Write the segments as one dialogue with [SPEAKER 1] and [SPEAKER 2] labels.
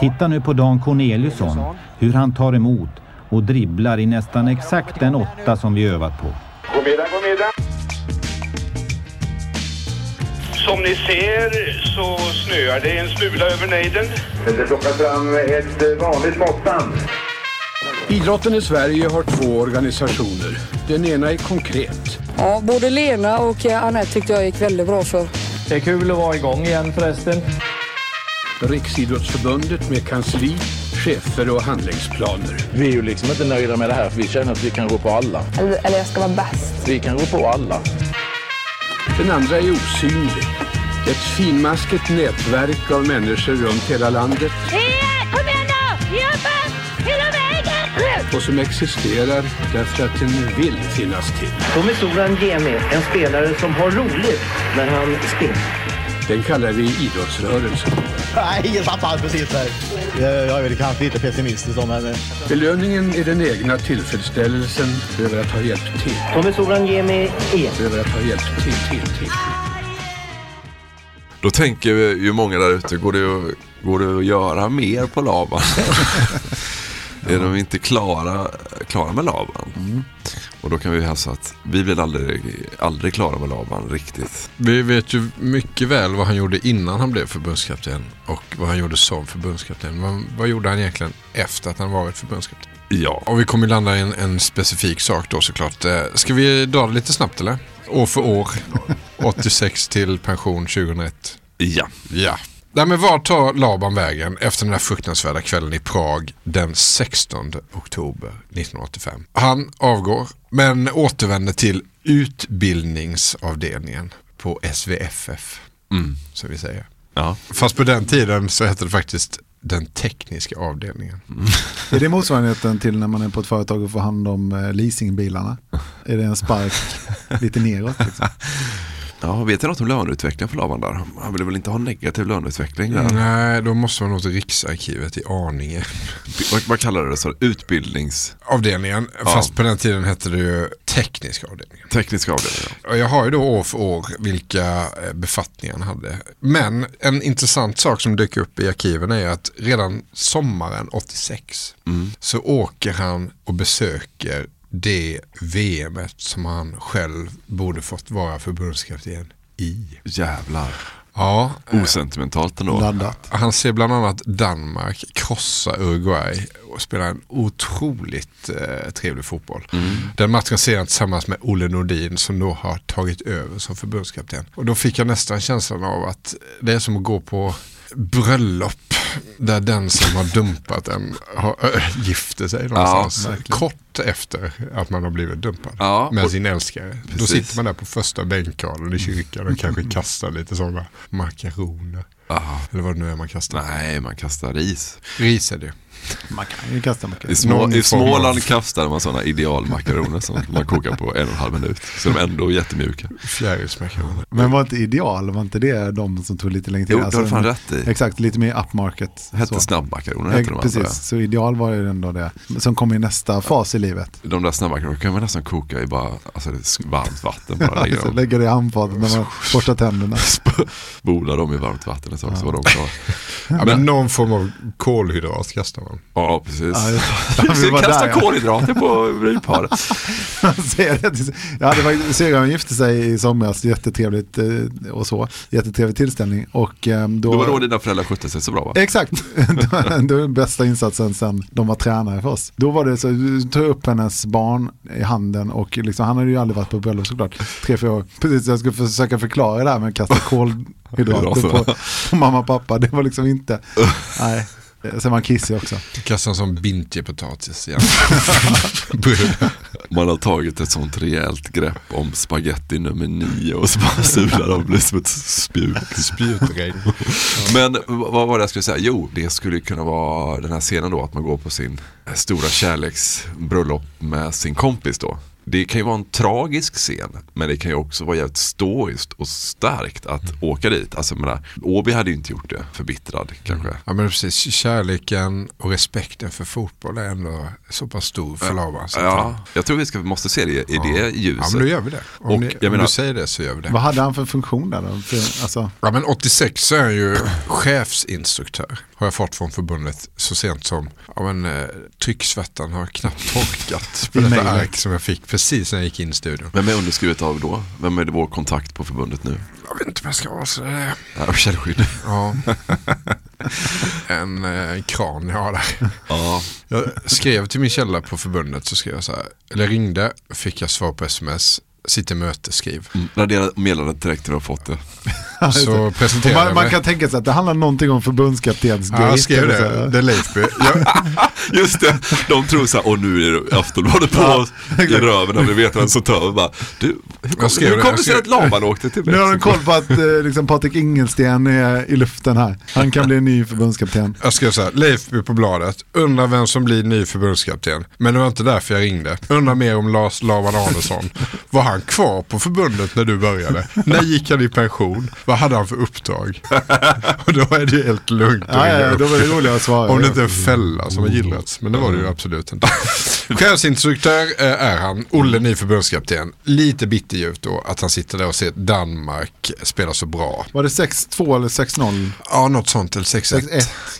[SPEAKER 1] Titta nu på Dan Corneliusson, hur han tar emot och dribblar i nästan exakt den åtta som vi övat på.
[SPEAKER 2] God middag, god middag. Som ni ser så snöar det en smula över nejden.
[SPEAKER 3] Det plockas fram ett vanligt måttband.
[SPEAKER 4] Idrotten i Sverige har två organisationer. Den ena är konkret.
[SPEAKER 5] Ja, både Lena och Anette tyckte jag gick väldigt bra för.
[SPEAKER 6] Det är kul att vara igång igen förresten.
[SPEAKER 4] Riksidrottsförbundet med kansli, chefer och handlingsplaner.
[SPEAKER 7] Vi är ju liksom inte nöjda med det här för vi känner att vi kan gå på alla.
[SPEAKER 5] Eller, eller jag ska vara bäst.
[SPEAKER 7] Vi kan gå på alla.
[SPEAKER 4] Den andra är osynlig. Ett finmaskigt nätverk av människor runt hela landet.
[SPEAKER 8] Kom igen då! Jobba! Hela vägen!
[SPEAKER 4] Och som existerar därför att den vill finnas till.
[SPEAKER 9] Tommy Soran Gemi, en spelare som har roligt när han spelar.
[SPEAKER 4] Den kallar vi idrottsrörelsen.
[SPEAKER 10] Nej, ingen tappar precis där. Jag är väl kanske lite pessimistisk om men...
[SPEAKER 4] Belöningen är den egna tillfredsställelsen över att ha hjälpt till.
[SPEAKER 9] Tommy Soran Gemi är.
[SPEAKER 4] Över att ha hjälpt till, till, till.
[SPEAKER 11] Då tänker ju många där ute, går det, att, går det att göra mer på Laban? är de inte klara, klara med Laban?
[SPEAKER 12] Mm.
[SPEAKER 11] Och då kan vi hälsa att vi blir aldrig, aldrig klara med Laban riktigt.
[SPEAKER 12] Vi vet ju mycket väl vad han gjorde innan han blev förbundskapten och vad han gjorde som förbundskapten. Vad, vad gjorde han egentligen efter att han varit förbundskapten?
[SPEAKER 11] Ja.
[SPEAKER 12] Och vi kommer landa i en, en specifik sak då såklart. Eh, Ska vi dra det lite snabbt eller? År för år. 86 till pension 2001.
[SPEAKER 11] Ja.
[SPEAKER 12] Ja. Nej, men var tar Laban vägen efter den här fruktansvärda kvällen i Prag den 16 oktober 1985? Han avgår men återvänder till utbildningsavdelningen på SVFF.
[SPEAKER 11] Mm.
[SPEAKER 12] Som vi säger.
[SPEAKER 11] Ja.
[SPEAKER 12] Fast på den tiden så hette det faktiskt den tekniska avdelningen.
[SPEAKER 11] Mm.
[SPEAKER 13] Är det motsvarigheten till när man är på ett företag och får hand om eh, leasingbilarna? Är det en spark lite neråt? Liksom?
[SPEAKER 11] Ja, vet jag något om löneutveckling för Laban där? Han ville väl inte ha negativ löneutveckling där?
[SPEAKER 12] Nej, då måste man nog till Riksarkivet i Arninge.
[SPEAKER 11] Vad, kallar det så? Utbildnings...
[SPEAKER 12] Avdelningen,
[SPEAKER 11] Ja.
[SPEAKER 12] fast på den tiden hette det ju tekniska avdelningen.
[SPEAKER 11] Tekniska avdelningen,
[SPEAKER 12] Och jag har ju då år för år vilka eh, befattningar han hade. Men en intressant sak som dyker upp i arkiven är att redan sommaren 86
[SPEAKER 11] Mm.
[SPEAKER 12] så åker han och besöker det VMet som han själv borde fått vara förbundskapten i.
[SPEAKER 11] Jävlar.
[SPEAKER 12] Ja.
[SPEAKER 11] Osentimentalt ändå.
[SPEAKER 12] Han ser bland annat Danmark krossa Uruguay och spela en otroligt eh, trevlig fotboll. Den matchen ser han tillsammans med Olle Nordin som då har tagit över som förbundskapten. Och då fick jag nästan känslan av att det är som att gå på bröllop där den som har dumpat en har, äh, gifter sig någonstans
[SPEAKER 11] verkligen.
[SPEAKER 12] kort efter att man har blivit dumpad
[SPEAKER 11] Ja,
[SPEAKER 12] med sin älskare. Då
[SPEAKER 11] Precis.
[SPEAKER 12] sitter man där på första bänkraden i kyrkan och kanske kastar lite sådana makaroner. Eller vad det nu är man kastar.
[SPEAKER 11] Nej, man kastar ris.
[SPEAKER 12] Ris är det.
[SPEAKER 13] Man kan ju kasta mycket.
[SPEAKER 11] I, små, I Småland kastar man sådana idealmakaroner som man kokar på en och en halv minut. Så de är ändå jättemjuka.
[SPEAKER 12] Fjärilsmakaroner.
[SPEAKER 13] Men var inte ideal, var inte det de som tog lite längre tid?
[SPEAKER 11] Jo, det har du fan rätt i.
[SPEAKER 13] Exakt, lite mer upmarket.
[SPEAKER 11] Hette
[SPEAKER 13] så.
[SPEAKER 11] snabbmakaroner hette de
[SPEAKER 13] Precis,
[SPEAKER 11] andra.
[SPEAKER 13] så ideal var ju ändå det. Som kom i nästa fas i livet.
[SPEAKER 11] De där snabbmackorna kan man nästan koka i bara alltså, varmt vatten. Bara lägga,
[SPEAKER 13] Så
[SPEAKER 11] dem.
[SPEAKER 13] lägger det i handfatet när man borstar tänderna.
[SPEAKER 11] Spola dem i varmt vatten ett tag så var de klara.
[SPEAKER 12] Ja, men någon form av kolhydrat kastar man.
[SPEAKER 11] Ja, precis.
[SPEAKER 13] Ja, just det.
[SPEAKER 11] Vi
[SPEAKER 13] Vi var
[SPEAKER 11] kastar
[SPEAKER 13] där, ja.
[SPEAKER 11] kolhydrater på brudparet.
[SPEAKER 13] Han säger det till- Ja, det var syrran gifte sig i somras, jättetrevligt eh, och så. Jättetrevlig tillställning. Och, ehm, då,
[SPEAKER 11] Det var då dina föräldrar skötte sig så bra va?
[SPEAKER 13] Exakt, det var den bästa insatsen sen de var tränare för oss. Då var det så, du tog upp hennes barn i handen och liksom, han hade ju aldrig varit på bröllop såklart. Tre, fyra år. Precis, jag skulle försöka förklara det här med att kasta kolhydrater på, på mamma och pappa. Det var liksom inte, nej. Sen var han kissig också.
[SPEAKER 12] Kastar som bintjepotatis igen.
[SPEAKER 11] Man har tagit ett sånt rejält grepp om spaghetti nummer nio och så bara sular de blir som ett spjut.
[SPEAKER 12] Spjutregn.
[SPEAKER 11] Men vad var det jag skulle säga? Jo, det skulle kunna vara den här scenen då att man går på sin stora kärleksbröllop med sin kompis då. Det kan ju vara en tragisk scen, men det kan ju också vara jävligt stoiskt och starkt att åka dit. Alltså, jag menar, Åby hade ju inte gjort det förbittrad kanske.
[SPEAKER 12] Ja men precis, kärleken och respekten för fotboll är ändå så pass stor för Laban. att han-
[SPEAKER 11] Ja, jag tror vi ska, måste se det i det ljuset.
[SPEAKER 12] Ja men då gör vi det. Om,
[SPEAKER 11] Och
[SPEAKER 12] ni,
[SPEAKER 11] jag
[SPEAKER 12] om
[SPEAKER 11] menar-
[SPEAKER 12] du säger det så gör vi det.
[SPEAKER 13] Vad hade han för funktion där då? För, alltså,
[SPEAKER 12] Ja men 86 så är han ju chefsinstruktör. Har jag fått från förbundet så sent som, ja men eh, trycksvärtan har knappt torkat på detta ark som jag fick precis när jag gick in i studion.
[SPEAKER 11] Vem är underskrivet av då? Vem är det vår kontakt på förbundet nu?
[SPEAKER 12] Jag vet inte vad jag ska vara så det är.
[SPEAKER 11] Ja, källskydd.
[SPEAKER 12] Ja. en eh, kran jag har där.
[SPEAKER 11] Ja.
[SPEAKER 12] Jag skrev till min källa på förbundet så skrev jag så här, eller ringde, fick jag svar på sms, sitter i möte, skriv.
[SPEAKER 11] Mm. Radera meddelandet direkt när du har fått det.
[SPEAKER 12] Så
[SPEAKER 13] och
[SPEAKER 12] presenterade
[SPEAKER 13] man, man kan tänka sig att det handlar någonting om förbundskaptens
[SPEAKER 12] Ja, jag skrev det, det är Leifby.
[SPEAKER 11] Just det, de tror så här, och nu är det Aftonbladet på oss i röven när vi vet vem som tar över. Bara, Du, hur kom,
[SPEAKER 12] Jag skrev
[SPEAKER 11] hur kom det sig att Laban åkte till
[SPEAKER 13] Nu har de
[SPEAKER 11] Mexiko?
[SPEAKER 13] koll på att eh, liksom, Patrik Ingelsten är i luften här. Han kan bli en ny förbundskapten.
[SPEAKER 12] jag skrev så här, Leifby på bladet, undrar vem som blir ny förbundskapten. Men det var inte därför jag ringde. Undrar mer om Lars Laban Arnesson. Var han kvar på förbundet när du började? När gick han i pension? Vad hade han för uppdrag? Och då är det helt lugnt
[SPEAKER 13] Ja, ja, då var det roligare att svara.
[SPEAKER 12] Om det inte är en fälla som har gillrats. Men det var det ju absolut inte. Chefsinstruktör eh, är han, Olle ny förbundskapten. Lite bitterljuvt då att han sitter där och ser Danmark spela så bra.
[SPEAKER 13] Var det 6-2 eller 6-0?
[SPEAKER 12] Ja, något sånt. Eller 6-1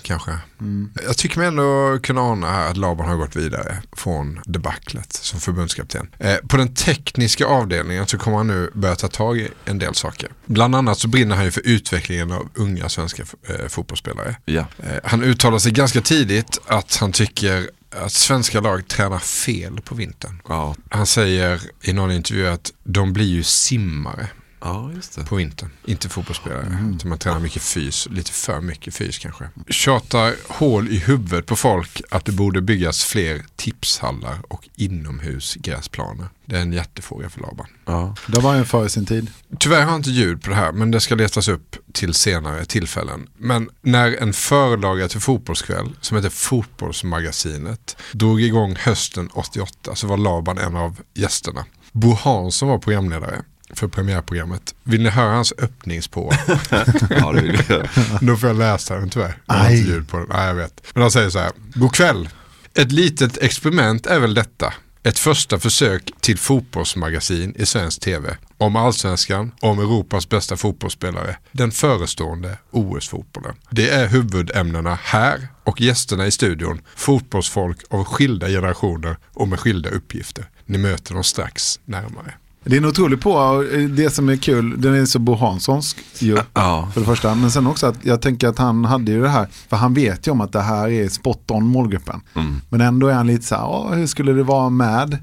[SPEAKER 13] 6-1.
[SPEAKER 12] Kanske. Jag tycker mig ändå kunna ana här att Laban har gått vidare från debaclet som förbundskapten. Eh, på den tekniska avdelningen så kommer han nu börja ta tag i en del saker. Bland annat så brinner han ju för utvecklingen av unga svenska eh, fotbollsspelare.
[SPEAKER 11] Ja.
[SPEAKER 12] Eh, han uttalar sig ganska tidigt att han tycker att svenska lag tränar fel på vintern.
[SPEAKER 11] Ja.
[SPEAKER 12] Han säger i någon intervju att de blir ju simmare
[SPEAKER 11] ja, just det.
[SPEAKER 12] på vintern. Inte fotbollsspelare. Utan man tränar mycket fys, lite för mycket fys kanske. Tjatar hål i huvudet på folk att det borde byggas fler tipshallar och inomhusgräsplaner. Det är en jättefråga för Laban.
[SPEAKER 11] Ja.
[SPEAKER 13] Det var ju före sin tid.
[SPEAKER 12] Tyvärr har jag inte ljud på det här men det ska letas upp till senare tillfällen. Men när en förlaga till Fotbollskväll som heter Fotbollsmagasinet drog igång hösten 88 så var Laban en av gästerna. Bo Hansson var programledare för premiärprogrammet. Vill ni höra hans öppningspå?
[SPEAKER 11] ja, det vill jag.
[SPEAKER 12] Då får jag läsa den tyvärr. Jag har inte ljud på den. Nej, jag vet. Men han säger så här. God kväll. Ett litet experiment är väl detta. Ett första försök till fotbollsmagasin i svensk tv. Om allsvenskan, om Europas bästa fotbollsspelare. Den förestående OS-fotbollen. Det är huvudämnena här och gästerna i studion. Fotbollsfolk av skilda generationer och med skilda uppgifter. Ni möter dem strax närmare.
[SPEAKER 13] Det är en otrolig på, och det som är kul, den är så Bo Hanssonsk ju,
[SPEAKER 11] Ja.
[SPEAKER 13] för det första. Men sen också att jag tänker att han hade ju det här, för han vet ju om att det här är spot on målgruppen.
[SPEAKER 11] Mm.
[SPEAKER 13] Men ändå är han lite så här, "Åh, hur skulle det vara med?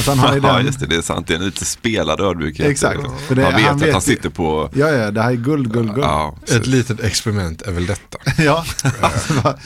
[SPEAKER 13] Att han har ju
[SPEAKER 11] ja,
[SPEAKER 13] den,
[SPEAKER 11] just det. Det är sant. Det är en lite spelad ödmjukhet.
[SPEAKER 13] Exakt. För det-
[SPEAKER 11] man vet
[SPEAKER 13] han
[SPEAKER 11] att
[SPEAKER 13] vet
[SPEAKER 11] han
[SPEAKER 13] ju-
[SPEAKER 11] sitter på...
[SPEAKER 13] ja ja, det här är guld, guld, guld.
[SPEAKER 11] Ja,
[SPEAKER 12] Ett litet experiment är väl detta.
[SPEAKER 13] Ja,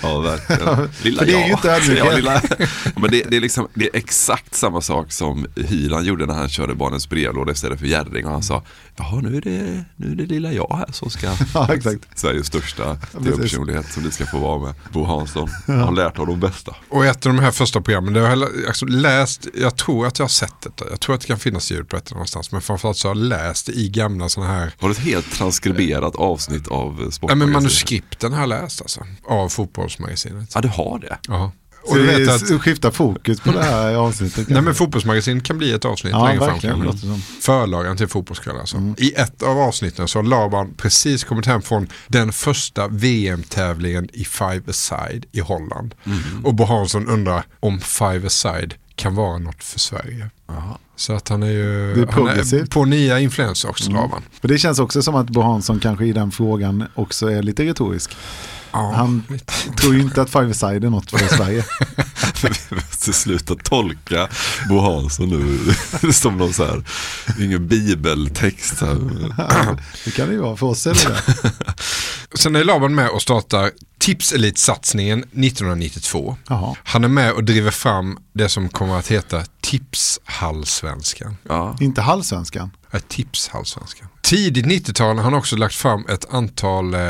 [SPEAKER 11] Ja, verkligen. Lilla
[SPEAKER 13] För det är ju
[SPEAKER 11] jag.
[SPEAKER 13] inte ödmjukhet.
[SPEAKER 11] Ja, lilla... Men det, det, är liksom, det är exakt samma sak som Hyland gjorde när han körde Barnens brevlåda istället för Jerring. Och han sa, jaha nu är det, nu är det lilla jag här som ska...
[SPEAKER 13] Ja, exakt.
[SPEAKER 11] Sveriges största tv-personlighet som ni ska få vara med. Bo Hansson. Han har lärt av de bästa.
[SPEAKER 12] Och ett av de här första programmen, det har jag alltså läst, jag tror att jag har sett detta, jag tror att det kan finnas ljud på ett någonstans, men framförallt så har jag läst i gamla sådana här,
[SPEAKER 11] Har du ett helt transkriberat avsnitt av
[SPEAKER 12] ja men
[SPEAKER 11] Sportmagasinet?
[SPEAKER 12] manuskripten har jag läst alltså, av fotbollsmagasinet.
[SPEAKER 11] Ja, du har det?
[SPEAKER 12] Ja.
[SPEAKER 13] Så vi att... skiftar fokus på det här avsnittet.
[SPEAKER 12] Nej men fotbollsmagasin kan bli ett avsnitt
[SPEAKER 13] ja,
[SPEAKER 12] längre
[SPEAKER 13] verkligen,
[SPEAKER 12] fram. Kan Förlagan till fotbollskväll alltså. Mm. I ett av avsnitten så har Laban precis kommit hem från den första VM-tävlingen i five-a-side i Holland. Mm. Och Bo Hansson undrar om five-a-side kan vara något för Sverige. Aha. Så att han är ju
[SPEAKER 13] är han är
[SPEAKER 12] på nya influenser också, mm. Laban.
[SPEAKER 13] För det känns också som att Bo Hansson kanske i den frågan också är lite retorisk. Ja, han tror ju inte att five-side är något för Sverige.
[SPEAKER 11] Vi måste sluta tolka Bo Hansson nu som någon så här, ingen bibeltext. Här.
[SPEAKER 13] det kan det ju vara, för oss är det.
[SPEAKER 12] Sen är Laban med och startar Tipselitsatsningen 1992. Aha. Han är med och driver fram det som kommer att heta Tipshallsvenskan.
[SPEAKER 13] Ja. Inte Hallsvenskan?
[SPEAKER 12] Ja, Tipshallsvenskan. Tidigt 90-tal har han också lagt fram ett antal eh,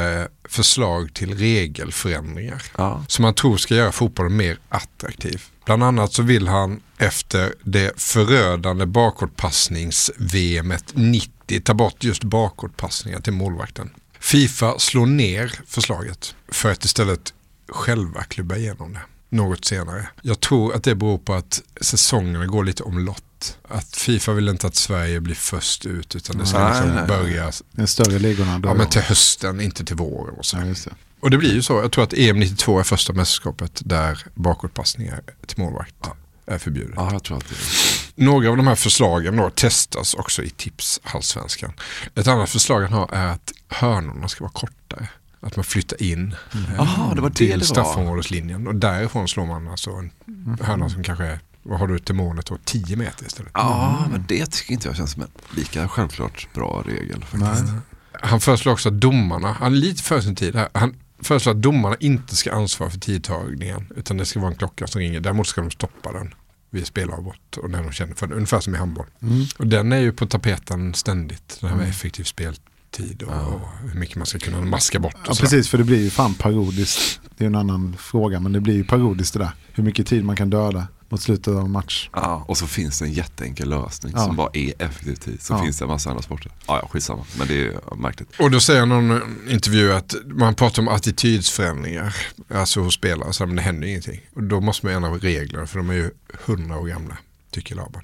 [SPEAKER 12] förslag till regelförändringar. Ja. Som han tror ska göra fotbollen mer attraktiv. Bland annat så vill han efter det förödande bakåtpassnings-VM 90 ta bort just bakåtpassningar till målvakten. Fifa slår ner förslaget för att istället själva klubba igenom det något senare. Jag tror att det beror på att säsongerna går lite omlott. Att Fifa vill inte att Sverige blir först ut utan det ska liksom börja
[SPEAKER 13] Den större ligorna
[SPEAKER 12] ja, men till hösten, inte till våren. Och, så. Ja, det. och det blir ju så, jag tror att EM 92 är första mästerskapet där bakåtpassningar till målvakt ja. är förbjudet.
[SPEAKER 11] Ja, jag tror att det är.
[SPEAKER 12] Några av de här förslagen då testas också i Tips Allsvenskan. Ett annat förslag han har är att hörnorna ska vara kortare. Att man flyttar in
[SPEAKER 11] mm. Aha, det var det till
[SPEAKER 12] straffområdeslinjen och därifrån slår man alltså en mm. hörna som kanske är, vad har du till målet då, 10 meter istället.
[SPEAKER 11] Ja, mm. men det tycker inte jag känns som en lika självklart bra regel. Faktiskt.
[SPEAKER 12] Han föreslår också att domarna, han är lite för sin tid här, han föreslår att domarna inte ska ansvara för tidtagningen utan det ska vara en klocka som ringer. Däremot ska de stoppa den vid spelavbrott och när de känner för det. Ungefär som i handboll. Mm. Och den är ju på tapeten ständigt, den här med effektivt spel tid och, ja. hur mycket man ska kunna maska bort.
[SPEAKER 13] Ja, precis, för det blir ju fan parodiskt. Det är en annan fråga, men det blir ju parodiskt det där. Hur mycket tid man kan döda mot slutet av en match.
[SPEAKER 11] Ja, och så finns det en jätteenkel lösning ja. som bara är effektiv tid. Så ja. finns det en massa andra sporter. Ja, ja, skitsamma, men det är märkligt.
[SPEAKER 12] Och då säger någon intervju att man pratar om attitydsförändringar, alltså hos spelare, så men det händer ingenting. Och då måste man ändra reglerna, för de är ju hundra år gamla, tycker Laban.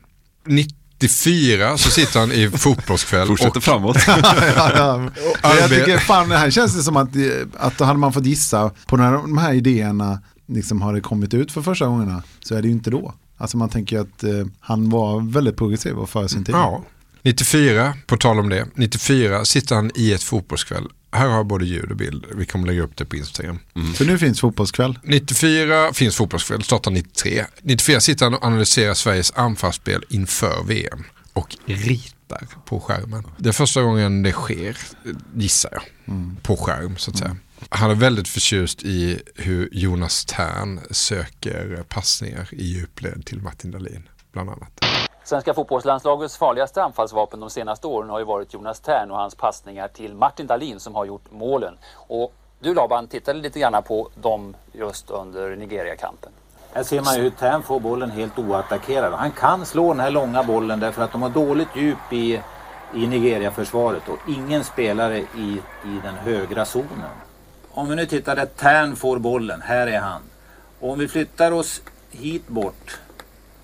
[SPEAKER 12] 94 så sitter han i fotbollskväll.
[SPEAKER 11] Fortsätter och... framåt.
[SPEAKER 13] ja, ja. Jag tycker fan, här känns det som att, att hade man fått gissa på när de här idéerna liksom har det kommit ut för första gångerna så är det ju inte då. Alltså man tänker att eh, han var väldigt progressiv och för sin tid.
[SPEAKER 12] Ja. 94, på tal om det, 94 sitter han i ett fotbollskväll här har jag både ljud och bild. Vi kommer lägga upp det på Instagram.
[SPEAKER 13] Mm. Så nu finns fotbollskväll?
[SPEAKER 12] 94 finns fotbollskväll, startar 93. 94 sitter han och analyserar Sveriges anfallsspel inför VM och ritar på skärmen. Det är första gången det sker, gissar jag, mm. på skärm så att säga. Mm. Han är väldigt förtjust i hur Jonas Tern söker passningar i djupled till Martin Dahlin, bland annat.
[SPEAKER 14] Svenska fotbollslandslagets farligaste anfallsvapen de senaste åren har ju varit Jonas Tern och hans passningar till Martin Dahlin som har gjort målen. Och du Laban tittade lite grann på dem just under Nigeria-kampen.
[SPEAKER 15] Här ser man ju hur Tern får bollen helt oattackerad. Han kan slå den här långa bollen därför att de har dåligt djup i, i Nigeria-försvaret och ingen spelare i, i den högra zonen. Om vi nu tittar där Tern får bollen, här är han. Och om vi flyttar oss hit bort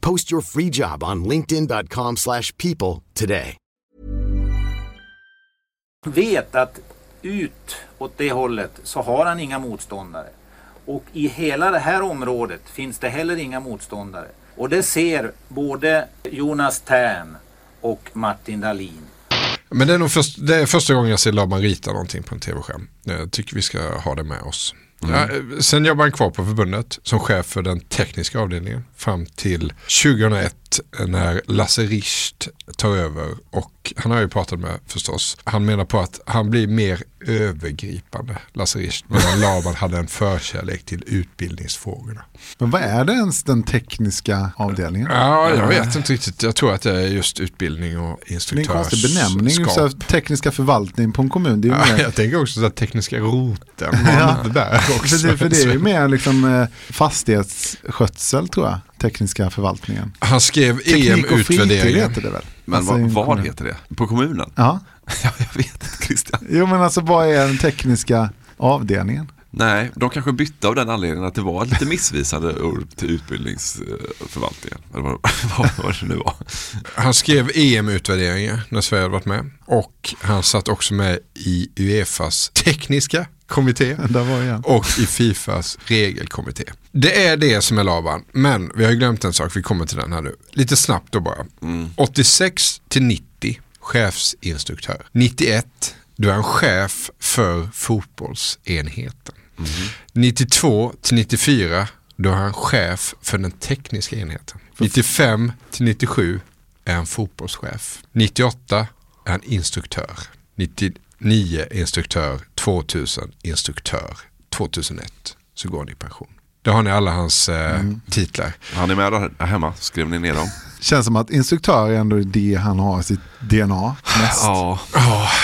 [SPEAKER 16] Post your free job on linkedin.com/people slash people today.
[SPEAKER 15] vet att ut åt det hållet så har han inga motståndare. Och i hela det här området finns det heller inga motståndare. Och det ser både Jonas Tern och Martin Dahlin.
[SPEAKER 12] Men det är nog först, det är första gången jag ser Laban rita någonting på en tv-skärm. Jag tycker vi ska ha det med oss.
[SPEAKER 11] Mm.
[SPEAKER 12] Ja, eh, sen jobbar han kvar på förbundet som chef för den tekniska avdelningen fram till 2001 eh, när Lasse Richt tar över och han har ju pratat med förstås. Han menar på att han blir mer övergripande, Lasse Richt, medan Laban hade en förkärlek till utbildningsfrågorna.
[SPEAKER 13] Men vad är det ens den tekniska avdelningen?
[SPEAKER 12] Ja, jag vet inte riktigt. Jag tror att det är just utbildning och
[SPEAKER 13] Det är en konstig benämning, så här, tekniska förvaltning på en kommun. Det är
[SPEAKER 12] Ja, jag tänker också så här, tekniska roten.
[SPEAKER 13] Ja.
[SPEAKER 12] Där också.
[SPEAKER 13] För det, för det är ju mer liksom eh, fastighetsskötsel tror jag, tekniska förvaltningen.
[SPEAKER 12] Han skrev
[SPEAKER 13] Teknik och fritid heter det väl?
[SPEAKER 11] Men
[SPEAKER 13] Alltså,
[SPEAKER 11] vad
[SPEAKER 13] kommun.
[SPEAKER 11] heter det? På kommunen?
[SPEAKER 13] Ja.
[SPEAKER 11] jag vet inte Christian.
[SPEAKER 13] Jo men alltså vad är den tekniska avdelningen?
[SPEAKER 11] Nej, de kanske bytte av den anledningen att det var lite missvisande ord till utbildningsförvaltningen. Eller vad, vad, vad det nu var.
[SPEAKER 12] Han skrev EM-utvärderingar när Sverige hade varit med. Och han satt också med i Uefas tekniska kommitté.
[SPEAKER 13] Där var jag.
[SPEAKER 12] Och i Fifas regelkommitté. Det är det som är Laban. Men vi har ju glömt en sak, vi kommer till den här nu. Lite snabbt då bara. 86 till 90 chefsinstruktör. 91 då är han chef för fotbollsenheten. 92 till 94 då är han chef för den tekniska enheten. 95 till 97 är han fotbollschef. 98 är han instruktör. 99 instruktör, 2000 instruktör, 2001 så går han i pension. Då har ni alla hans eh, titlar.
[SPEAKER 11] Han är med där hemma, skrev ni ner dem?
[SPEAKER 13] Känns som att instruktör är ändå det han har i sitt DNA mest.
[SPEAKER 11] Ja.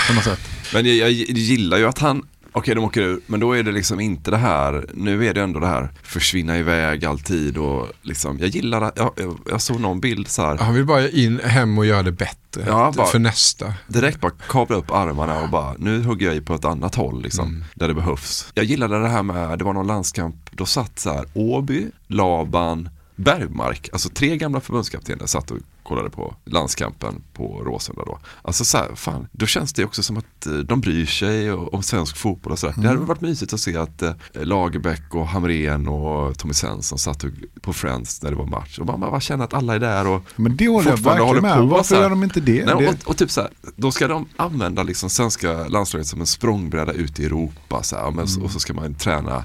[SPEAKER 13] På något sätt.
[SPEAKER 11] Men jag, jag gillar ju att han, okej de åker ur, men då är det liksom inte det här, nu är det ändå det här försvinna iväg alltid och liksom, jag gillar att, jag, jag, jag såg någon bild så här.
[SPEAKER 12] Han vill bara in hem och göra det bättre
[SPEAKER 11] Ja, bara-
[SPEAKER 12] för nästa.
[SPEAKER 11] Direkt bara kavla upp armarna och bara, nu hugger jag i på ett annat håll liksom, där det behövs. Jag gillade det här med, det var någon landskamp, då satt så här Åby, Laban, Bergmark, alltså tre gamla förbundskaptener satt och kollade på landskampen på Råsunda då. Alltså så här, fan, då känns det också som att eh, de bryr sig om svensk fotboll och sådär. Det hade varit mysigt att se att eh, Lagerbäck och Hamrén och Tommy Svensson satt på Friends när det var match. Och man bara känner att alla är där och
[SPEAKER 13] Men det håller jag verkligen med.
[SPEAKER 11] på
[SPEAKER 13] Varför gör de inte det?
[SPEAKER 11] Nej, och, och typ så här, då ska de använda liksom svenska landslaget som en språngbräda ut i Europa. Så här, så- Och så ska man träna,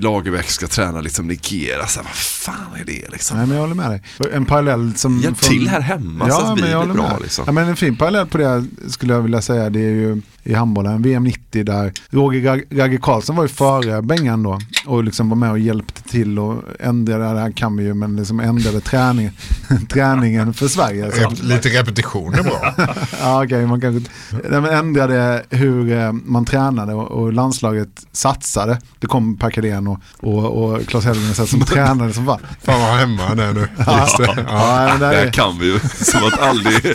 [SPEAKER 11] Lagerbäck ska träna liksom Nigeria. Så här, vad fan är det liksom?
[SPEAKER 13] Nej men jag håller med dig. En parallell som...
[SPEAKER 11] Hjälp till här hemma så att vi blir bra, liksom.
[SPEAKER 13] Ja, men en fin parallell på det skulle jag vilja säga det är ju i handbollen. VM 90 där Roger Rag- Ragge Karlsson var ju före Bengan då och liksom var med och hjälpte till och ändrade, det här kan vi ju, men liksom ändrade träning, träningen för Sverige. Så.
[SPEAKER 12] Lite repetition är bra.
[SPEAKER 13] ja, okej, man kanske men ändrade hur eh, man tränade och, och landslaget satsade. Det kom Per Cadén och, och, och Claes Hellgren som tränade som fan.
[SPEAKER 12] Fan vad hemma han är nu.
[SPEAKER 13] Ja.
[SPEAKER 12] Det.
[SPEAKER 13] Ja,
[SPEAKER 12] Ja.
[SPEAKER 13] men
[SPEAKER 11] Det
[SPEAKER 13] där
[SPEAKER 11] här
[SPEAKER 13] är,
[SPEAKER 11] kan vi ju. Som att, aldrig,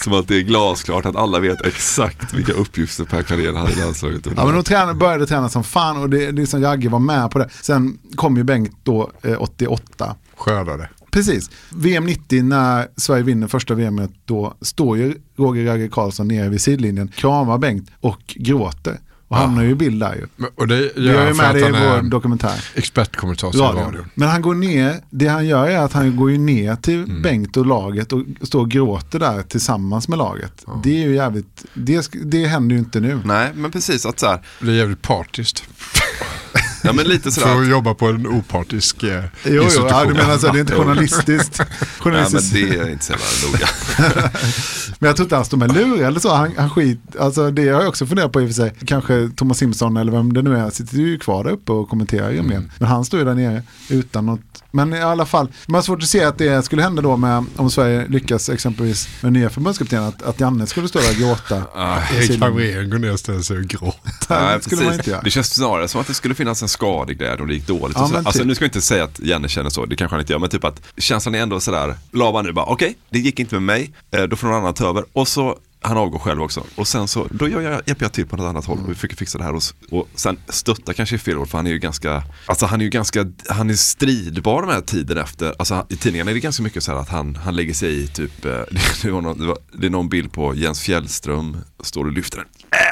[SPEAKER 11] som att det är glasklart att alla vet exakt vilka uppgifter Per Carén hade i landslaget.
[SPEAKER 13] ja, men de tränade, började träna som fan och det, det är som Jagge var med på det. Sen kom ju Bengt då eh, 88.
[SPEAKER 12] Skördade.
[SPEAKER 13] Precis. VM 90 när Sverige vinner första VMet då står ju Roger Ragge Karlsson nere vid sidlinjen, kramar Bengt och gråter. Och hamnar ju i bild där ju.
[SPEAKER 12] Men- Och det
[SPEAKER 13] Vi
[SPEAKER 12] gör
[SPEAKER 13] har ju med det i vår
[SPEAKER 12] en
[SPEAKER 13] dokumentär.
[SPEAKER 12] expertkommentator i
[SPEAKER 13] radion. Men han går ner, det han gör är att han går ju ner till
[SPEAKER 12] Mm.
[SPEAKER 13] Bengt och laget och står och gråter där tillsammans med laget. Det är ju jävligt, det, det händer ju inte nu.
[SPEAKER 11] Nej, men precis att så här,
[SPEAKER 12] Det är jävligt partiskt.
[SPEAKER 11] Ja men lite
[SPEAKER 12] För
[SPEAKER 11] sådär.
[SPEAKER 12] att jobba på en opartisk eh,
[SPEAKER 13] Jo, jo
[SPEAKER 12] institution.
[SPEAKER 13] ja, du menar så, det är inte
[SPEAKER 11] Jo.
[SPEAKER 13] journalistiskt.
[SPEAKER 11] Nej, men
[SPEAKER 13] journalistiskt.
[SPEAKER 11] det är inte så jävla noga.
[SPEAKER 13] Men jag tror inte han står med lur eller så. Han, han skit, alltså det har jag också funderat på i och för sig. Kanske Thomas Simpson eller vem det nu är sitter ju kvar där uppe och kommenterar
[SPEAKER 12] Mm.
[SPEAKER 13] rimligen. Men han står ju där nere utan något. Men i alla fall, man har svårt att se att det skulle hända då med om Sverige lyckas exempelvis med nya förbundskaptenen. Att, att Janne skulle stå där och gråta. i
[SPEAKER 12] Erik Hamrén går ner och ställer sig och gråter.
[SPEAKER 13] Det skulle man inte göra.
[SPEAKER 11] Det känns snarare som att det skulle finnas en skadeglädje om det gick dåligt.
[SPEAKER 13] Ja,
[SPEAKER 11] och så.
[SPEAKER 13] men
[SPEAKER 11] Alltså,
[SPEAKER 13] typ.
[SPEAKER 11] nu ska jag inte säga att Janne känner så, det kanske han inte gör, men typ att känslan är ändå sådär, Laban nu bara, okej, det gick inte med mig, eh, då får någon annan ta över. Och så, han avgår själv också. Och sen så, då gör jag, hjälper jag till på något annat håll och vi försöker fixa det här. Och, och sen stötta kanske är fel ord, för han är ju ganska, alltså han är ju ganska, han är stridbar de här tiden efter. Alltså i tidningarna är det ganska mycket så här att han, han lägger sig i typ, eh, det, var någon, det, var, det är någon bild på Jens Fjällström, står och lyfter en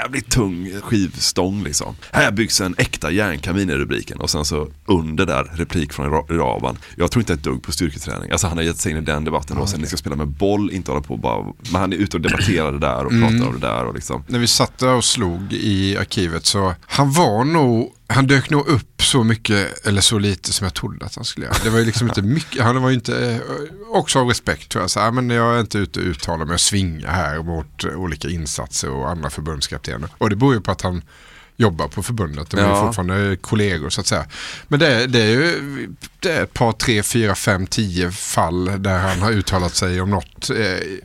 [SPEAKER 11] jävligt tung skivstång liksom. Här byggs en äkta järnkamin i rubriken och sen så under där replik från Ra- Raban. Jag tror inte ett dugg på styrketräning. Alltså han har gett sig in i den debatten och sen ni ska spela med boll, inte hålla på bara. Men han är ute och debatterar det där och
[SPEAKER 12] Mm.
[SPEAKER 11] pratar om det där och liksom.
[SPEAKER 12] När vi satt där och slog i arkivet så han var nog, han dök nog upp så mycket eller så lite som jag trodde att han skulle göra. Det var ju liksom inte mycket, han var ju inte, eh, också av respekt tror jag, så här, men jag är inte ute och uttalar mig och svinga här mot olika insatser och andra förbundskaptener. Och det beror ju på att han jobbar på förbundet, de är
[SPEAKER 11] Ja.
[SPEAKER 12] fortfarande kollegor så att säga. Men det, är- det är ju det är ett par, tre, fyra, fem, tio fall där han har uttalat sig om något. eh,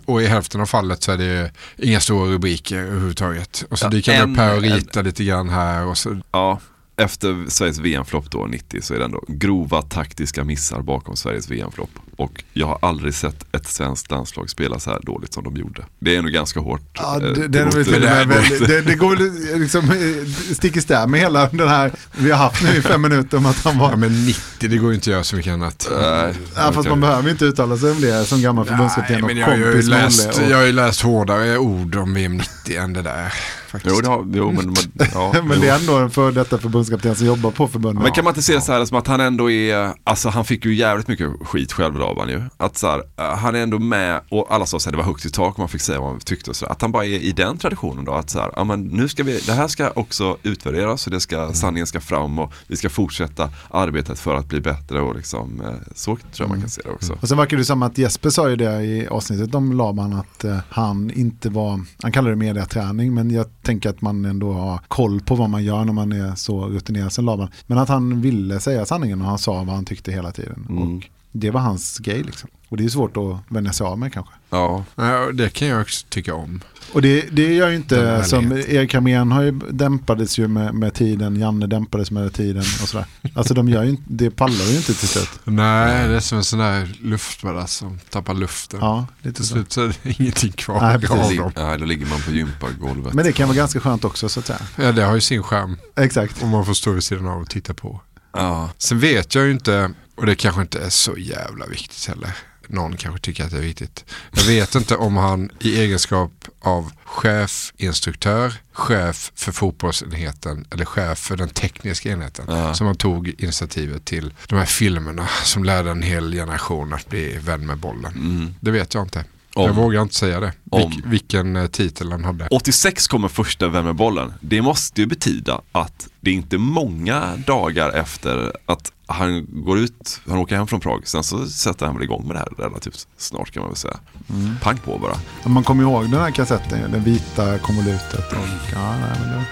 [SPEAKER 12] Och i hälften av fallet så är det inga stora rubriker överhuvudtaget. Och så
[SPEAKER 11] Ja,
[SPEAKER 12] dyker han upp här och
[SPEAKER 11] en-
[SPEAKER 12] ritar lite grann här. Och så,
[SPEAKER 11] Ja, efter Sveriges VM-flopp då 90 så är det ändå grova taktiska missar bakom Sveriges VM-flopp. Och jag har aldrig sett ett svenskt landslag spela så här dåligt som de gjorde. Det är nog ganska hårt.
[SPEAKER 13] Ja,
[SPEAKER 11] eh,
[SPEAKER 13] det, det,
[SPEAKER 11] mot-
[SPEAKER 13] och väl- det, det går väl liksom eh, stick i stäv med hela den här vi har haft nu i fem minuter om att han var...
[SPEAKER 12] ja, men 90, det går ju inte att göra så mycket annat.
[SPEAKER 11] Nej,
[SPEAKER 13] Ja, fast man behöver inte uttala sig om det som gammal förbundskapten och
[SPEAKER 12] jag har ju
[SPEAKER 13] kompis med
[SPEAKER 12] läst,
[SPEAKER 13] Olle.
[SPEAKER 12] jag
[SPEAKER 13] Och,
[SPEAKER 12] har ju läst hårdare ord om VM 90 än det där. Faktiskt.
[SPEAKER 11] Jo, det har, jo men, men, ja,
[SPEAKER 13] men det är ändå en för detta förbundskapten som jobbar på förbundet.
[SPEAKER 11] Men kan man inte se det så här som att han ändå är, alltså han fick ju jävligt mycket skit själv Laban ju. Att så här, eh, han är ändå med och alla sa att det var högt i tak man fick säga vad man tyckte och så. Att han bara är i den traditionen då. Att så här, ja men nu ska vi, det här ska också utvärderas och det ska, sanningen ska fram och vi ska fortsätta arbetet för att bli bättre och liksom, eh, så tror jag man kan se det också.
[SPEAKER 13] Och sen verkar det som att Jesper sa ju det i avsnittet om Laban att eh, han inte var, han kallar det mediaträning men jag tänker att man ändå har koll på vad man gör när man är så rutinerad som Laban. Men att han ville säga sanningen och han sa vad han tyckte hela tiden.
[SPEAKER 11] Mm.
[SPEAKER 13] Och det var hans grej liksom. Och det är svårt att vänja sig av med kanske.
[SPEAKER 11] Ja,
[SPEAKER 12] Ja, det kan jag också tycka om.
[SPEAKER 13] Och det, det gör ju inte som Erik Hamrén har ju dämpades ju med, med tiden, Janne dämpades med tiden och sådär. Alltså de gör ju inte, det pallar ju inte till slut.
[SPEAKER 12] Nej, det är som en sån där luftballast som tappar luften.
[SPEAKER 13] Ja, lite
[SPEAKER 12] Till
[SPEAKER 13] så.
[SPEAKER 12] slut så är det ingenting kvar
[SPEAKER 13] Nej,
[SPEAKER 12] av
[SPEAKER 13] precis.
[SPEAKER 12] dem.
[SPEAKER 11] Nej, då ligger man på gympagolvet.
[SPEAKER 13] Men det kan vara ganska skönt också så att säga.
[SPEAKER 12] Ja, det har ju sin skärm.
[SPEAKER 13] Exakt.
[SPEAKER 12] Om man får stå vid sidan av och titta på.
[SPEAKER 11] Ja,
[SPEAKER 12] Sen vet jag ju inte, och det kanske inte är så jävla viktigt heller. Någon kanske tycker att det är viktigt. Jag vet inte om han i egenskap av chefinstruktör, chef för fotbollsenheten eller chef för den tekniska enheten
[SPEAKER 11] Ja.
[SPEAKER 12] som han tog initiativet till de här filmerna som lärde en hel generation att bli vän med bollen.
[SPEAKER 11] mm.
[SPEAKER 12] Det vet jag inte. Jag vågar inte säga det.
[SPEAKER 11] Om-
[SPEAKER 12] Vilk, vilken eh, titel han hade.
[SPEAKER 11] 86 kommer första Vem med bollen. Det måste ju betyda att det är inte många dagar efter att han går ut, han åker hem från Prag, sen så sätter han väl igång med det här relativt snart kan man väl säga.
[SPEAKER 13] Mm.
[SPEAKER 11] Pang på bara.
[SPEAKER 13] Man kommer ihåg den här kassetten, den vita konvolutet. Och, ja, nej, men det...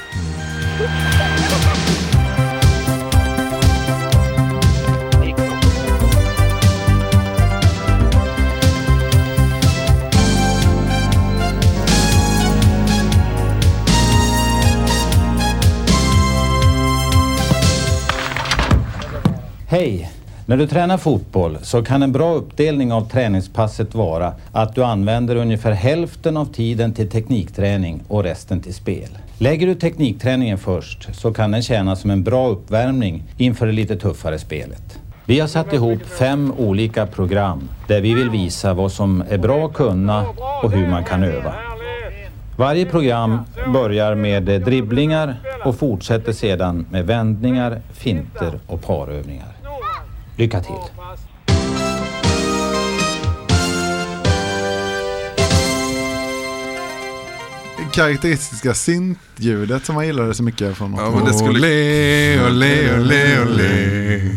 [SPEAKER 1] Hej! När du tränar fotboll så kan en bra uppdelning av träningspasset vara att du använder ungefär hälften av tiden till teknikträning och resten till spel. Lägger du teknikträningen först så kan den tjäna som en bra uppvärmning inför det lite tuffare spelet. Vi har satt ihop fem olika program där vi vill visa vad som är bra att kunna och hur man kan öva. Varje program börjar med dribblingar och fortsätter sedan med vändningar, finter och parövningar. Lycka till!
[SPEAKER 13] Karaktäristiska syntljudet som man gillade så mycket från något.
[SPEAKER 11] Ja, men det skulle-
[SPEAKER 12] Olé, olé, olé, olé.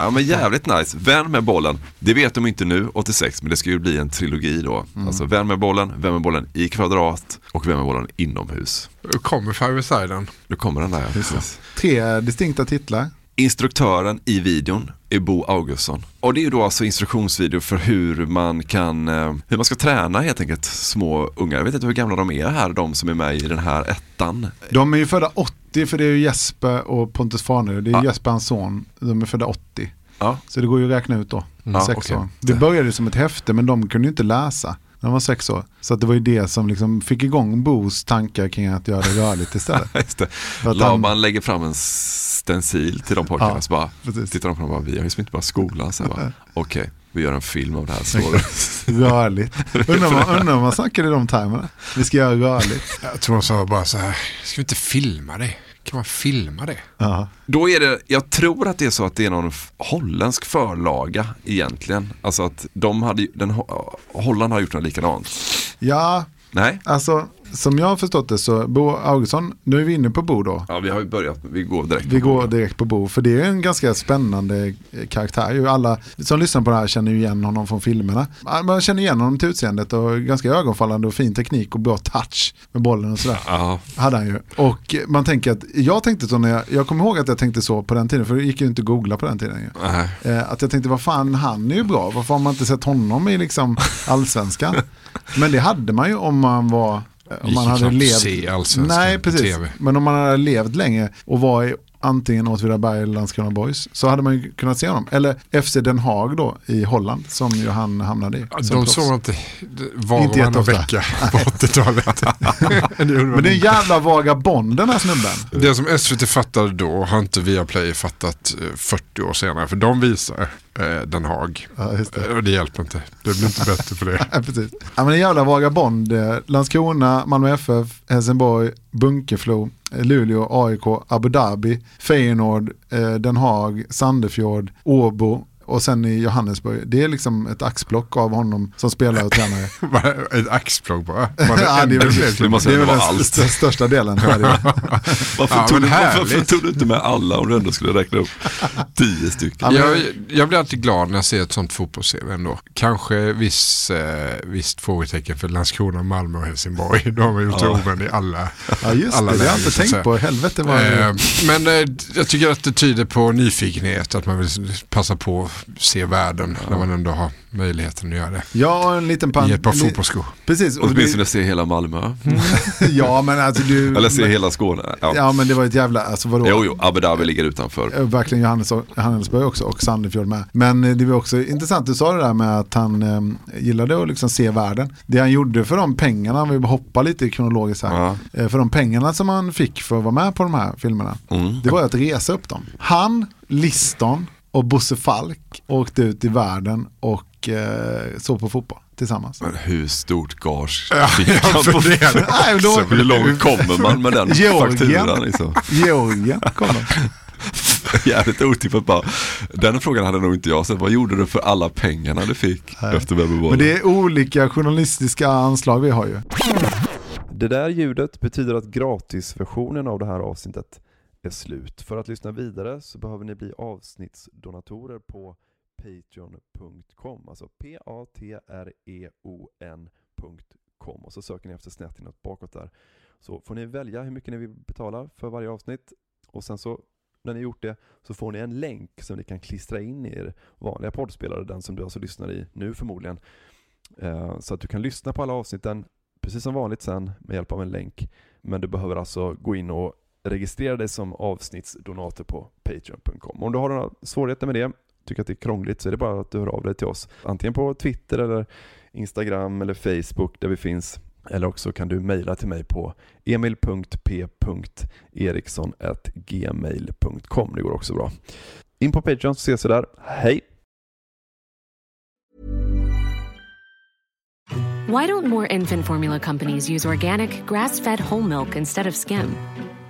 [SPEAKER 11] Ja men jävligt nice. Vän med bollen. Det vet de inte nu, 86, men det ska ju bli en trilogi då.
[SPEAKER 13] Mm.
[SPEAKER 11] Alltså Vän med bollen, Vän med bollen i kvadrat och Vän med bollen inomhus.
[SPEAKER 12] Kommer Five Siden.
[SPEAKER 11] Nu kommer den där. ja, precis.
[SPEAKER 13] Tre distinkta titlar.
[SPEAKER 11] Instruktören i videon är Bo Augustsson. Och det är ju då alltså instruktionsvideo för hur man kan, eh, hur man ska träna helt enkelt små ungar. Jag vet inte hur gamla de är här, de som är med i den här ettan.
[SPEAKER 13] De är ju födda 80 för det är ju Jesper och Pontus Farnerud. Det är
[SPEAKER 11] Ja.
[SPEAKER 13] Jesper hans son. De är födda 80.
[SPEAKER 11] Ja.
[SPEAKER 13] Så det går ju att räkna ut då.
[SPEAKER 11] Ja,
[SPEAKER 13] sex
[SPEAKER 11] okej.
[SPEAKER 13] år. Det började som ett häfte men de kunde ju inte läsa. När De var sex år. Så att det var ju det som liksom fick igång Bos tankar kring att göra det rörligt istället.
[SPEAKER 11] Just det. Laban
[SPEAKER 13] han-
[SPEAKER 11] lägger fram en stencil till de pojkarna
[SPEAKER 13] Ja,
[SPEAKER 11] så bara tittar de på dem och bara, vi har ju liksom inte bara skolan. Så jag bara, Okej, vi gör en film av det här. Så
[SPEAKER 13] Rörligt. Undrar man, undrar om man snackar i de termerna. Vi ska göra rörligt.
[SPEAKER 12] Jag tror de sa bara så här, ska vi inte filma det? Kan man filma det?
[SPEAKER 13] Ja.
[SPEAKER 11] Då är det, jag tror att det är så att det är någon holländsk förlaga egentligen. Alltså att de hade, den, Ho- Holland har gjort något likadant.
[SPEAKER 13] Ja,
[SPEAKER 11] Nej?
[SPEAKER 13] alltså som jag har förstått det så Bo Augustsson, nu är vi inne på Bo då.
[SPEAKER 11] Ja, vi har ju börjat, vi går direkt.
[SPEAKER 13] Vi går direkt på Bo, för det är en ganska spännande karaktär. Ju Alla som lyssnar på det här känner ju igen honom från filmerna. Man känner igen honom till utseendet och ganska ögonfallande och fin teknik och bra touch med bollen och sådär.
[SPEAKER 11] Ja.
[SPEAKER 13] Hade han ju. Och man tänker att, jag tänkte så när jag, jag kommer ihåg att jag tänkte så på den tiden, för det gick ju inte att googla på den tiden. Ju.
[SPEAKER 11] Nej.
[SPEAKER 13] Eh, att jag tänkte, vad fan, han är ju bra, varför har man inte sett honom i liksom allsvenskan? Men det hade man ju om man var om man hade levt...
[SPEAKER 12] se allsvenskan
[SPEAKER 13] Nej,
[SPEAKER 12] på
[SPEAKER 13] precis.
[SPEAKER 12] TV.
[SPEAKER 13] Men om man hade levt länge och var i antingen Åtvidaberg eller Landskrona Boys så hade man ju kunnat se honom. Eller FC Den Haag då i Holland som ju han hamnade i.
[SPEAKER 12] Ja, de såg inte var
[SPEAKER 13] Inte
[SPEAKER 12] och varannan vecka på 80-talet. Det gjorde man
[SPEAKER 13] Men det är en jävla vagabond den här snubben.
[SPEAKER 12] Det som SVT fattade då har inte Viaplay fattat eh, 40 år senare. För de visar eh, Den Haag.
[SPEAKER 13] Ja, det.
[SPEAKER 12] Och det hjälper inte. Det blir inte bättre för det.
[SPEAKER 13] Ja, precis. Ja, men en jävla vagabond. Eh, Landskrona, Malmö FF, Helsingborg, Bunkeflo, eh, Luleå, AIK, Abu Dhabi, Feyenoord, eh, Den Haag, Sandefjord, Åbo och sen i Johannesburg. Det är liksom ett axplock av honom som spelare och tränare.
[SPEAKER 12] Ett axplock bara.
[SPEAKER 13] Ja, det är väl?
[SPEAKER 11] Det måste
[SPEAKER 13] det är
[SPEAKER 11] ändå
[SPEAKER 13] väl
[SPEAKER 11] vara
[SPEAKER 13] den,
[SPEAKER 11] allt.
[SPEAKER 13] den största delen.
[SPEAKER 11] Varför,
[SPEAKER 12] Ja,
[SPEAKER 11] tog du, varför, tog du inte med alla om du ändå skulle räkna upp tio stycken?
[SPEAKER 12] Jag, jag blir alltid glad när jag ser ett sånt fotbolls-CV ändå. Kanske viss, eh, visst frågetecken för Landskrona, Malmö och Helsingborg. De har gjort
[SPEAKER 11] Ja.
[SPEAKER 12] ja. i alla
[SPEAKER 13] Ja just
[SPEAKER 12] alla
[SPEAKER 13] det, det har jag inte tänkt på. Helvete vad
[SPEAKER 12] Eh, men eh, jag tycker att det tyder på nyfikenhet, att man vill passa på se världen när man ändå har möjligheten att göra det.
[SPEAKER 13] Ja, en liten pan-
[SPEAKER 12] I ett par fotbollsskor.
[SPEAKER 13] Precis. Och
[SPEAKER 11] Åtminstone
[SPEAKER 13] det,
[SPEAKER 11] se hela Malmö.
[SPEAKER 13] ja, men alltså du...
[SPEAKER 11] Eller se
[SPEAKER 13] men,
[SPEAKER 11] hela Skåne. Ja.
[SPEAKER 13] Ja, men det var ett jävla, alltså vadå?
[SPEAKER 11] Jo, jo, Abu Dhabi ligger utanför.
[SPEAKER 13] Eh, Verkligen Johannes, Johannesburg också och Sandefjord med. Men eh, det var också intressant, du sa det där med att han eh, gillade att liksom se världen. Det han gjorde för de pengarna, om vi hoppar lite kronologiskt här.
[SPEAKER 11] Ja.
[SPEAKER 13] Eh, för de pengarna som han fick för att vara med på de här filmerna.
[SPEAKER 11] Mm.
[SPEAKER 13] Det var att resa upp dem. Han, Liston och Bosse Falk åkte ut i världen och eh, såg på fotboll tillsammans.
[SPEAKER 11] Men hur stort gage fick han på
[SPEAKER 12] funderar
[SPEAKER 13] Nej, då-
[SPEAKER 11] Hur långt kommer man med den
[SPEAKER 13] Georgien.
[SPEAKER 11] fakturan? Liksom?
[SPEAKER 13] Georgien kom de.
[SPEAKER 17] Jävligt otippat bara. Den frågan hade nog inte jag sett. Vad gjorde du för alla pengarna du fick
[SPEAKER 13] Nej.
[SPEAKER 17] efter Melbourne
[SPEAKER 13] Men det är olika journalistiska anslag vi har ju.
[SPEAKER 11] Det där ljudet betyder att gratisversionen av det här avsnittet är slut. För att lyssna vidare så behöver ni bli avsnittsdonatorer på patreon.com, alltså p-a-t-r-e-o-n.com och så söker ni efter snett inåt bakåt där. Så får ni välja hur mycket ni vill betala för varje avsnitt och sen så när ni gjort det så får ni en länk som ni kan klistra in i er vanliga poddspelare, den som du alltså lyssnar i nu förmodligen. Eh, så att du kan lyssna på alla avsnitten precis som vanligt sen med hjälp av en länk. Men du behöver alltså gå in och registrera dig som avsnittsdonator på Patreon.com. Om du har några svårigheter med det, tycker att det är krångligt, så är det bara att du hör av dig till oss. Antingen på Twitter eller Instagram eller Facebook där vi finns. Eller också kan du mejla till mig på emil.p.eriksson.gmail.com. Det går också bra. In på Patreon så ses vi där. Hej!
[SPEAKER 18] Why don't more infant formula companies use organic, grass fed whole milk instead of skim?